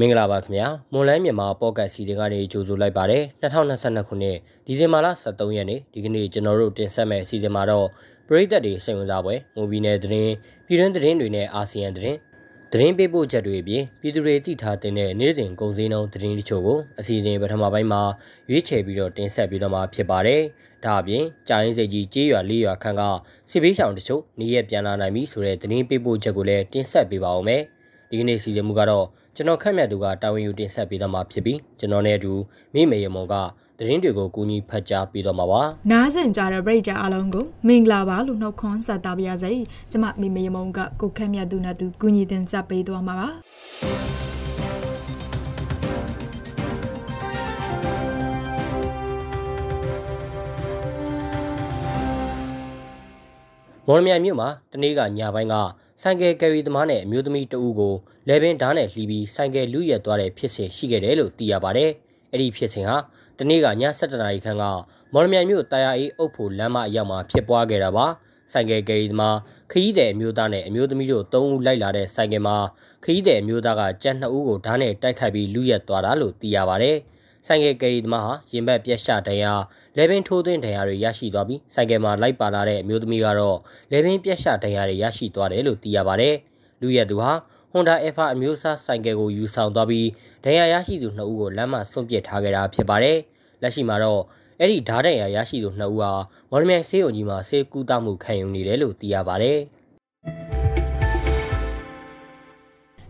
မင်္ဂလာပါခင်ဗျာမွန်လန်းမြန်မာပေါ့ကတ်စီစဉ်ကနေကြိုဆိုလိုက်ပါတယ်2022ခုနှစ်ဒီဇင်ဘာလ23ရက်နေ့ဒီကနေ့ကျွန်တော်တို့တင်ဆက်မယ့်အစီအစဉ်မှာတော့ပရိသတ်တွေစိတ်ဝင်စားပွဲမူဗီနယ်သတင်းပြည်တွင်းသတင်းတွေနဲ့အာဆီယံသတင်းသတင်းပေးပို့ချက်တွေအပြင်ပြည်သူတွေသိထားတဲ့နေ့စဉ်ကုန်စည်နှုန်းသတင်းတချို့ကိုအစီအစဉ်ပထမပိုင်းမှာရွေးချယ်ပြီးတော့တင်ဆက်ပြီးတော့မှာဖြစ်ပါတယ်ဒါအပြင်ကြာရင်စိတ်ကြီးကြေးရွာလေးရွာခန့်ကစစ်ဘေးရှောင်တချို့နေရပြန်လာနိုင်ပြီဆိုတဲ့သတင်းပေးပို့ချက်ကိုလည်းတင်ဆက်ပေးပါဦးမယ် ဒီကနေ့စီစဉ်မှုကတော့ကျွန်တော်ခက်မြတ်သူကတာဝန်ယူတင်ဆက်ပေးတော့မှာဖြစ်ပြီးကျွန်တော်နဲ့အတူမိမေရမုံကသတင်းတွေကိုကူညီဖတ်ကြားပေးတော့မှာပါ။နားဆင်ကြတဲ့ပရိသတ်အားလုံးကိုမင်္ဂလာပါလို့နှုတ်ခွန်းဆက်တာပါရစေ။ကျွန်မမိမေရမုံကကိုခက်မြတ်သူနဲ့တူကူညီတင်ဆက်ပေးတော့မှာပါ။မော်လမြိုင်မြို့မှာတနေ့ကညပိုင်းက ဆိုင်ကယ်ကယ်ရီသမားနဲ့အမျိုးသမီးတဦးကိုလေပင်ဓာတ်နဲ့လှီးပြီးဆိုင်ကယ်လူရက်သွားတဲ့ဖြစ်စဉ်ရှိခဲ့တယ်လို့သိရပါတယ်။အဲ့ဒီဖြစ်စဉ်ဟာတနေ့ကည7:00နာရီခန့်ကမော်လမြိုင်မြို့တာယာအေးအုပ်ဖို့လမ်းမအရောက်မှာဖြစ်ပွားခဲ့တာပါ။ဆိုင်ကယ်ကယ်ရီသမားခရီးသည်အမျိုးသားနဲ့အမျိုးသမီးတို့၃ဦးလိုက်လာတဲ့ဆိုင်ကယ်မှာခရီးသည်အမျိုးသားကကြက်2ဦးကိုဓာတ်နဲ့တိုက်ခိုက်ပြီးလူရက်သွားတာလို့သိရပါတယ်။ ဆိုင်ကယ်ကယ်ရီသမားဟာရင်ဘတ်ပြက်ရှဒဏ်ရာလေပင်ထိုးသွင်းဒဏ်ရာတွေရရှိသွားပြီးဆိုင်ကယ်မှာလိုက်ပါလာတဲ့အမျိုးသမီးကတော့လေပင်ပြက်ရှဒဏ်ရာတွေရရှိသွားတယ်လို့သိရပါတယ်။လူရဲသူဟာ Honda Alpha အမျိုးအစားဆိုင်ကယ်ကိုယူဆောင်သွားပြီးဒဏ်ရာရရှိသူ2ဦးကိုလမ်းမဆွန့်ပစ်ထားခဲ့တာဖြစ်ပါတယ်။လက်ရှိမှာတော့အဲ့ဒီဓာတ်ဒဏ်ရာရရှိသူ2ဦးဟာမော်လမြိုင်ဆေးရုံကြီးမှာဆေးကူးသမှုခံယူနေတယ်လို့သိရပါတယ်။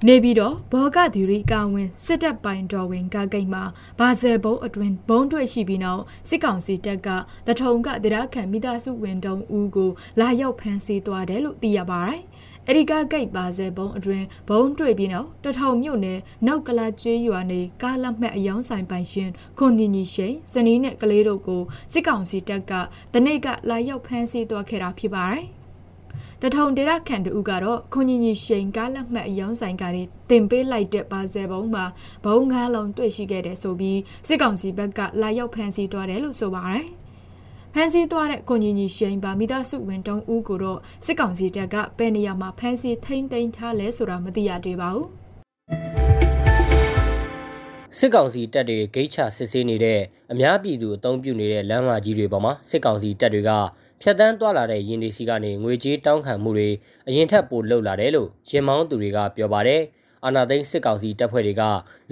နေပြီးတော့ဘောဂသီရီကာဝင်စစ်တပ်ပိုင်တော်ဝင်ကကိတ်မှာဘာဇယ်ဘုံအတွင်ဘုံတွေ့ရှိပြီးနောက်စစ်ကောင်စီတပ်ကတထုံကတရခန်မိသားစုဝင်တုံဦးကိုလာရောက်ဖမ်းဆီးသွားတယ်လို့သိရပါတယ်။အရိကဂိတ်ပါဇယ်ဘုံအတွင်ဘုံတွေ့ပြီးနောက်တထုံမြို့နယ်နောက်ကလာကျေးရွာနေကားလက်မှတ်အယောင်းဆိုင်ပိုင်ရှင်ခွန်ညီညီရှိန်စနီးနဲ့ကလေးတို့ကိုစစ်ကောင်စီတပ်ကတနေ့ကလာရောက်ဖမ်းဆီးသွားခဲ့တာဖြစ်ပါတယ်။ တထုံဒေရခန်တူကတော့ခွန်ကြီးကြီးရှိန်ကားလက်မှတ်အယောင်းဆိုင်ကနေတင်ပေးလိုက်တဲ့ပါဇယ်ဘုံမှာဘုံငါးလုံးတွေ့ရှိခဲ့တယ်ဆိုပြီးစစ်ကောင်စီဘက်ကလာရောက်ဖမ်းဆီးသွားတယ်လို့ဆိုပါတယ်ဖမ်းဆီးသွားတဲ့ကိုကြီးကြီးရှိန်ပါမိသားစုဝင်တုံးဦးကိုတော့စစ်ကောင်စီတပ်ကဘယ်နေရာမှာဖမ်းဆီးထိန်းသိမ်းထားလဲဆိုတာမသိရသေးပါဘူးစစ်ကောင်စီတပ်တွေဂိတ်ချစစ်ဆေးနေတဲ့အများပြည်သူအုံပြုနေတဲ့လမ်းမကြီးတွေပေါ်မှာစစ်ကောင်စီတပ်တွေက ဖြတ်တန်းသွားလာတဲ့ရင်တွေစီကနေငွေကြေးတောင်းခံမှုတွေအရင်ထက်ပိုလှုပ်လာတယ်လို့ရင်မောင်းသူတွေကပြောပါတယ်။အာနာသိန်းစစ်ကောင်စီတပ်ဖွဲ့တွေက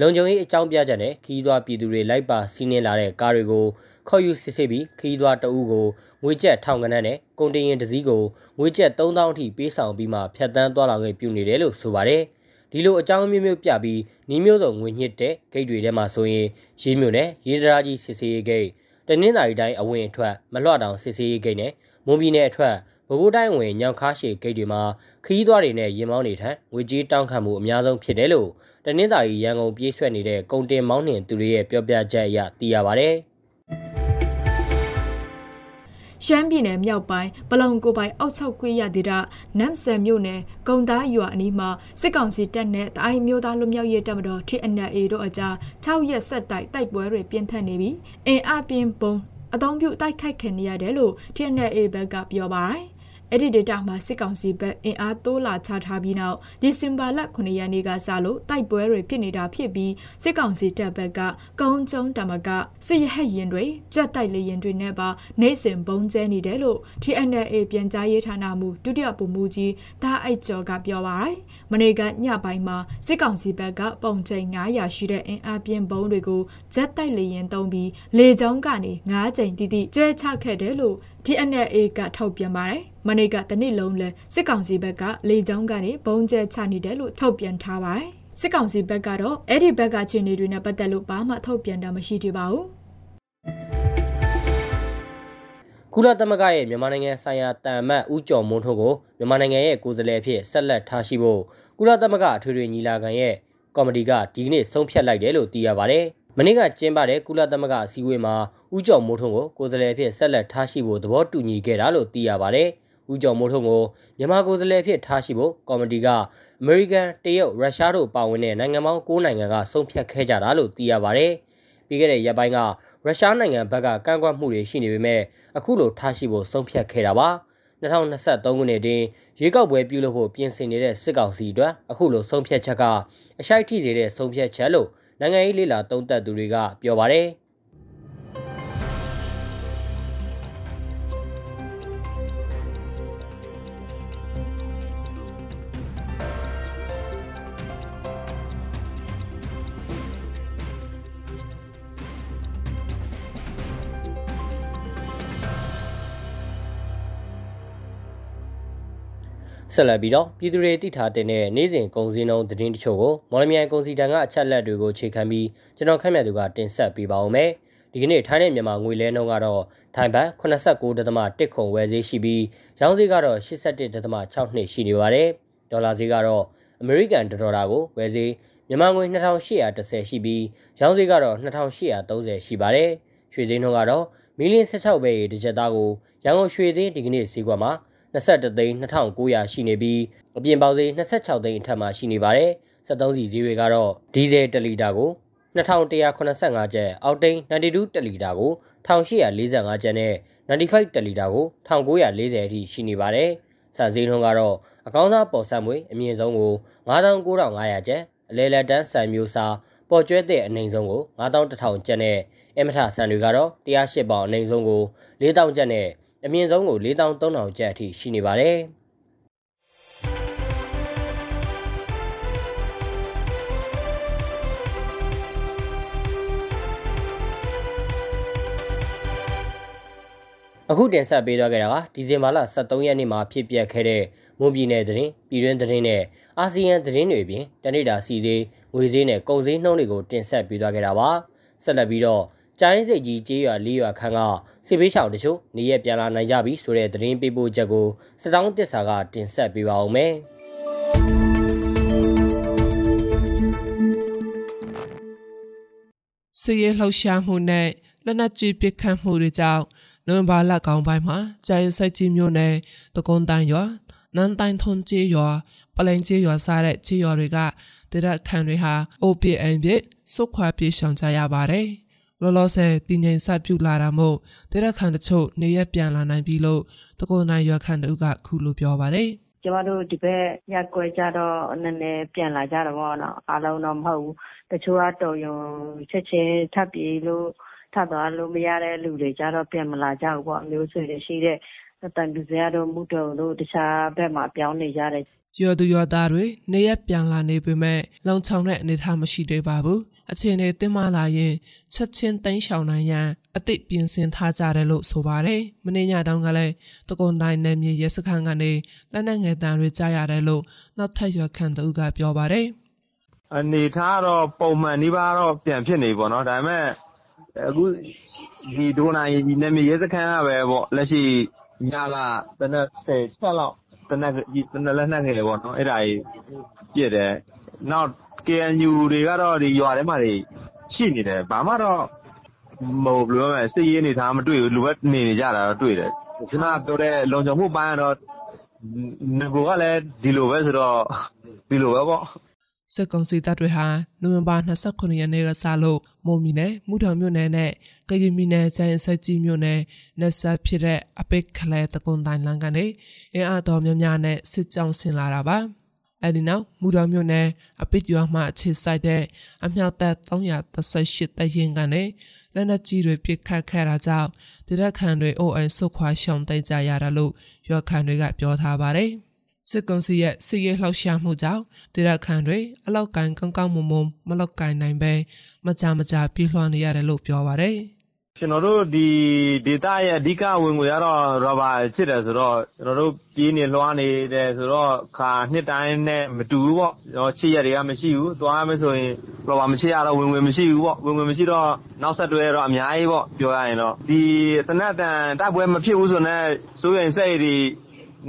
လုံခြုံရေးအကြောင်းပြချက်နဲ့ခီးသွွားပြည်သူတွေလိုက်ပါစီးနင်းလာတဲ့ကားတွေကိုခေါ်ယူစစ်ဆေးပြီးခီးသွွားတအူးကိုငွေကျပ်ထောင်ကနန်းနဲ့ကုန်တင်ရင်တစ်စီးကိုငွေကျပ်3000အထိပေးဆောင်ပြီးမှဖြတ်တန်းသွားလာခွင့်ပြုနေတယ်လို့ဆိုပါတယ်။ဒီလိုအကြောင်းမျိုးမျိုးပြပြီးနီးမျိုးစုံငွေညှစ်တဲ့ဂိတ်တွေထဲမှာဆိုရင်ရေးမြို့နယ်ရေးဒရာကြီးစစ်ဆေးရေးဂိတ် တနင်္သာရီတိုင်းအဝင်အထွက်မလွှတောင်စစ်ဆေးရေးဂိတ်နဲ့မွန်ပြည်နယ်အထွက်ဗဟိုတိုင်းဝင်ညောင်ခါရှည်ဂိတ်တွေမှာခီးသွားတွေနဲ့ရင်မောင်းတွေထံငွေကြေးတောင်းခံမှုအများဆုံးဖြစ်တယ်လို့တနင်္သာရီရန်ကုန်ပြေးဆွဲနေတဲ့ကုန်တင်မောင်းနှင်သူတွေရဲ့ပြောပြချက်အရသိရပါဗျ။ ရှမ်းပြည်နယ်မြောက်ပိုင်းပလုံကိုပိုင်အောက်ချုပ်ခွေရဒေတာနမ်ဆယ်မြို့နယ်ကုံသားရွာအနီးမှာစစ်ကောင်စီတပ်နဲ့တာအိမျိုးသားလူမျိုးရေးတပ်မတော် TNA တို့အကြား6ရက်ဆက်တိုက်တိုက်ပွဲတွေပြင်းထန်နေပြီးအင်အားပြင်းပုံအသုံးပြုတိုက်ခိုက်ခံနေရတယ်လို့ TNA ဘက်ကပြောပါတယ်။ အဲ့ဒီဒေတာမှာစစ်ကောင်စီဘက်အင်အားတိုးလာချထားပြီးနောက်ဒီဇင်ဘာလ9ရက်နေ့ကစလို့တိုက်ပွဲတွေဖြစ်နေတာဖြစ်ပြီးစစ်ကောင်စီတပ်ဘက်ကကုန်းကျုံတမကစစ်ရဟတ်ရင်တွေကြက်တိုက်လေရင်တွေနဲ့ပါနေစဉ်ဘုံကျဲနေတယ်လို့ TNA ပြန်ကြားရေးဌာနမှဒုတိယဗိုလ်မှူးကြီးဒါအိုက်ကျော်ကပြောပါတယ်။မနေ့ကညပိုင်းမှာစစ်ကောင်စီဘက်ကပုံချိန်900ရှိတဲ့အင်အားပြင်းဘုံတွေကိုကြက်တိုက်လေရင်တုံးပြီးလေကြောင်းကနေ9ကြိမ်တိတိကျဲချခဲ့တယ်လို့ TNA ကထုတ်ပြန်ပါတယ်။မနေ့ကတနေ့လုံးလဲစစ်ကောင်စီဘက်ကလေကြောင်းကနေဘုံကျဲချနေတယ်လို့ထုတ်ပြန်ထားပါတယ်။စစ်ကောင်စီဘက်ကတော့အဲ့ဒီဘက်ကခြေနေတွေနဲ့ပတ်သက်လို့ဘာမှထုတ်ပြန်တာမရှိသေးပါဘူး။ကုလသမဂ္ဂရဲ့မြန်မာနိုင်ငံဆိုင်ရာတန်မတ်ဦးကျော်မွန်းထွန်းကိုမြန်မာနိုင်ငံရဲ့ကိုယ်စားလှယ်အဖြစ်ဆက်လက်ထားရှိဖို့ကုလသမဂ္ဂအထွေထွေညီလာခံရဲ့ကော်မတီကဒီကနေ့ဆုံးဖြတ်လိုက်တယ်လို့သိရပါတယ်။ မနေ့ကကျင်းပတဲ့ကုလသမဂ္ဂအစည်းအဝေးမှာဦးကျော်မိုးထွန်းကိုကိုယ်စားလှယ်ဖြစ်ဆက်လက်ထားရှိဖို့သဘောတူညီခဲ့တာလို့သိရပါတယ်။ဦးကျော်မိုးထွန်းကိုမြန်မာကိုယ်စားလှယ်ဖြစ်ထားရှိဖို့ကော်မတီကအမေရိကန်၊တရုတ်၊ရုရှားတို့ပါဝင်တဲ့နိုင်ငံပေါင်း9နိုင်ငံကဆုံးဖြတ်ခဲ့ကြတာလို့သိရပါတယ်။ပြီးခဲ့တဲ့ရက်ပိုင်းကရုရှားနိုင်ငံဘက်ကကန့်ကွက်မှုတွေရှိနေပေမဲ့အခုလိုထားရှိဖို့ဆုံးဖြတ်ခဲ့တာပါ။2023ခုနှစ်တွင်ရွေးကောက်ပွဲပြုလုပ်ဖို့ပြင်ဆင်နေတဲ့စစ်ကောင်စီအတွက်အခုလိုဆုံးဖြတ်ချက်ကအရှိုက်ထိစေတဲ့ဆုံးဖြတ်ချက်လို့ နိုင်ငံရေးလေလာသုံးသပ်သူတွေကပြောပါတယ်။ ဆက်လက်ပြီးတော့ပြည်သူတွေတိထားတဲ့နေ့စဉ်ကုန်စည်နှုန်းသတင်းတချို့ကိုမော်လမြိုင်ကုန်စည်တန်ကအချက်လက်တွေကိုခြေခံပြီးကျွန်တော်ခန့်မှန်းသူကတင်ဆက်ပေးပါဦးမယ်။ဒီကနေ့ထိုင်းနဲ့မြန်မာငွေလဲနှုန်းကတော့ထိုင်းဘတ်89.1ခုဝယ်ဈေးရှိပြီးရောင်းဈေးကတော့81.62ရှိနေပါတယ်။ဒေါ်လာဈေးကတော့အမေရိကန်ဒေါ်လာကိုဝယ်ဈေးမြန်မာငွေ2810ရှိပြီးရောင်းဈေးကတော့2830ရှိပါတယ်။ရွှေဈေးနှုန်းကတော့မီလီ16ပဲတစ်ချက်သားကိုရန်ကုန်ရွှေဈေးဒီကနေ့ဈေးကွက်မှာ 21သိန်း2900ရှိနေပြီးအပြင်ပေါက်ဈေး26သိန်းအထက်မှာရှိနေပါတယ်။73စီဈေးတွေကတော့ဒီဇယ်1လီတာကို2185ကျပ်အောက်တိန်92တလီတာကို1845ကျပ်နဲ့95တလီတာကို1940အထိရှိနေပါတယ်။စာဈေးနှုန်းကတော့အကောင်းစားပေါ်ဆက်မွေအမြင့်ဆုံးကို99,500ကျပ်အလဲလက်တန်းဆန်မျိုးစားပေါ်ကျွဲတဲ့အနိုင်ဆုံးကို9100ကျပ်နဲ့အမထဆန်တွေကတော့108ပေါင်အနိုင်ဆုံးကို4000ကျပ်နဲ့ အမြင့်ဆုံးကို4300ကျပ်အထိရှိနေပါတယ်။အခုတင်ဆက်ပေးသွားခဲ့တာကဒီဇင်ဘာလ23ရက်နေ့မှာဖြစ်ပျက်ခဲ့တဲ့မွန်ပြည်နယ်သတင်းပြည်တွင်းသတင်းနဲ့အာဆီယံသတင်းတွေပြင်တနိဒာစီစေးငွေစေးနဲ့ကုန်စည်နှုန်းတွေကိုတင်ဆက်ပေးသွားခဲ့တာပါဆက်လက်ပြီးတော့ ကျိုင်းစိတ်ကြီးကျေးရွာလေးရွာခန်းကစစ်ပေးချောင်တချို့နေရပြန်လာနိုင်ကြပြီဆိုတဲ့သတင်းပေးပို့ချက်ကိုစတောင်းတစ္ဆာကတင်ဆက်ပေးပါဦးမယ်။စစ်ရေးလှုပ်ရှားမှုနဲ့လက်နက်ကြီးပစ်ခတ်မှုတွေကြောင့်နိုဝင်ဘာလကောင်ပိုင်းမှာကျိုင်းစိတ်ကြီးမြို့နယ်တကွန်တန်ရွာနန်တိုင်ထွန်ကျေးရွာပလိုင်ကျေးရွာစားတဲ့ကျေးရွာတွေကတရက်ခံတွေဟာ OPN ပြစ်စုခွာပြေးရှောင်ကြရပါတယ်။ လောလောဆယ်တည်ငြိမ်စပြုလာတာမို့ဒေရခန်တချို့နေရပြန်လာနိုင်ပြီလို့တကွန်နိုင်ရွာခန်တို့ကခုလိုပြောပါတယ်ကျမတို့ဒီဘက်ရက်ကွယ်ကြတော့နည်းနည်းပြန်လာကြတော့ဗောနော်အားလုံးတော့မဟုတ်ဘူးတချို့ကတော်ရုံချက်ချင်းထပ်ပြေလို့ထပ်သွားလို့မရတဲ့လူတွေကြတော့ပြန်မလာကြဘူးပေါ့မျိုးဆွေတွေရှိတဲ့တန်ပြစရတို့မူတုံတို့တခြားဘက်မှာပြောင်းနေကြတယ်ရွာသူရွာသားတွေနေရပြန်လာနေပေမဲ့လုံခြုံတဲ့အနေအထားမရှိသေးပါဘူး အခြေအနေတင်းမာလာရင်ချက်ချင်းတင်းရှောင်နိုင်ရန်အသည့်ပြင်ဆင်ထားကြတယ်လို့ဆိုပါတယ်။မင်းညတောင်းကလည်းတကွန်တိုင်းနယ်မြေရဲစခန်းကနေလက်နက်ငယ်တံတွေကြားရတယ်လို့နောက်ထပ်ရွက်ခံသူကပြောပါတယ်။အနေထားတော့ပုံမှန်နှိပါတော့ပြန်ဖြစ်နေပေါ့နော်။ဒါပေမဲ့အခုဒီဒိုနိုင်နယ်မြေရဲစခန်းကပဲပေါ့လက်ရှိညကတနက်10ချက်လောက်တနက်တနက်လက်နက်ငယ်ပေါ့နော်အဲ့ဒါကြီးပြည့်တယ်။ နောက် KNU တွေကတော့ ဒီရွာထဲမှာတွေရှိနေတယ် ဘာမှတော့ဟိုဘယ်လိုလဲစစ်ရေးအနေထားမတွေ့ဘူးလူပဲနေနေကြတာတော့ တွေ့တယ် ခုနပြောတဲ့ လုံခြုံမှုပိုင်းကတော့ငကိုကလည်း ဒီလိုပဲဆိုတော့ ဒီလိုပဲပေါ့ စစ်ကောင်စီတပ်တွေဟာ နိုဝင်ဘာ29ရက်နေ့ကစလို့မုံမီနယ်မူထောင်မြို့နယ်နဲ့ ကရင်ပြည်နယ်ကျိုင်းဆက်ကြီးမြို့နယ်နဲ့ဆက်ဖြစ်တဲ့ အပိတ်ခလဲတကွန်တိုင်းလန်ကနေ အင်အားတော်များများနဲ့ စစ်ကြောင်းဆင်လာတာပါ။ အဲဒီနောက်မူတော်မြို့နယ်အပစ်ရွာမှအခြေစိုက်တဲ့အမြောက်တပ်338တရင်ကနေလက်နက်ကြီးတွေပစ်ခတ်ခဲ့တာကြောင့်ဒေသခံတွေအိုအိမ်ဆုတ်ခွာရှောင်တိတ်ကြရတာလို့ရွာခံတွေကပြောထားပါတယ်စစ်ကောင်စီရဲ့စစ်ရေးလှောက်ရှားမှုကြောင့်ဒေသခံတွေအလောက်ကန်ကောင်းကောင်းမွန်မွန်မလောက်ကန်နိုင်ပဲမကြမကြပြေးလွှားနေရတယ်လို့ပြောပါတယ်။ ကျွန်တော်တို့ဒီဒေသရဲ့အဓိကဝင်ငွေကတော့ရာဘာဖြစ်တယ်ဆိုတော့ကျွန်တော်တို့ပြေးနေလွှားနေတယ်ဆိုတော့ခါနှစ်တိုင်းနဲ့မတူဘူးပေါ့ကျွန်တော်ချစ်ရက်တွေကမရှိဘူးသွားမယ်ဆိုရင်ရာဘာမချစ်ရတော့ဝင်ငွေမရှိဘူးပေါ့ဝင်ငွေမရှိတော့နောက်ဆက်တွဲတော့အများကြီးပေါ့ပြောရရင်တော့ဒီတနက်တန်တိုက်ပွဲမဖြစ်ဘူးဆိုတော့စိုးရင်စိတ်တွေ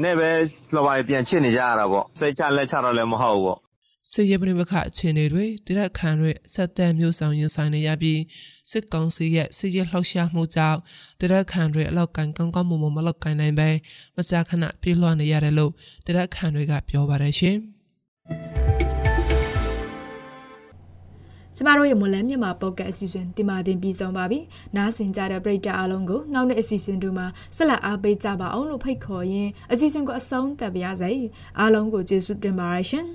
နဲ့ပဲလောပါပြန်ချစ်နေကြရတာပေါ့စိတ်ချလက်ချတော့လည်းမဟုတ်ဘူးပေါ့စစ်ရေးပဋိပက္ခအခြေအနေတွေတိရခန်တွေအဆက်သက်မျိုးဆောင်ရင်ဆိုင်နေရပြီး စစ်ကောင်စီရဲ့စစ်ရေးလှောက်ရှားမှုကြောင့်တရက်ခန်တွေအလောက်ကန်ကောင်းကောင်းမွန်မွန်မလောက်ကန်နိုင်ပဲမကြာခဏပြေးလွှားနေရတယ်လို့တရက်ခန်တွေကပြောပါတယ်ရှင်။ကျမတို့ရဲ့မွန်လန်းမြန်မာပေါ့ကတ်အစီအစဉ်ဒီမှာတင်ပြီးဆုံးပါပြီနားဆင်ကြတဲ့ပရိသတ်အားလုံးကိုနောက်နေ့အစီအစဉ်တို့မှာဆက်လက်အားပေးကြပါအောင်လို့ဖိတ်ခေါ်ရင်းအစီအစဉ်ကိုအဆုံးသတ်ပါရစေအားလုံးကိုကျေးဇူးတင်ပါတယ်ရှင်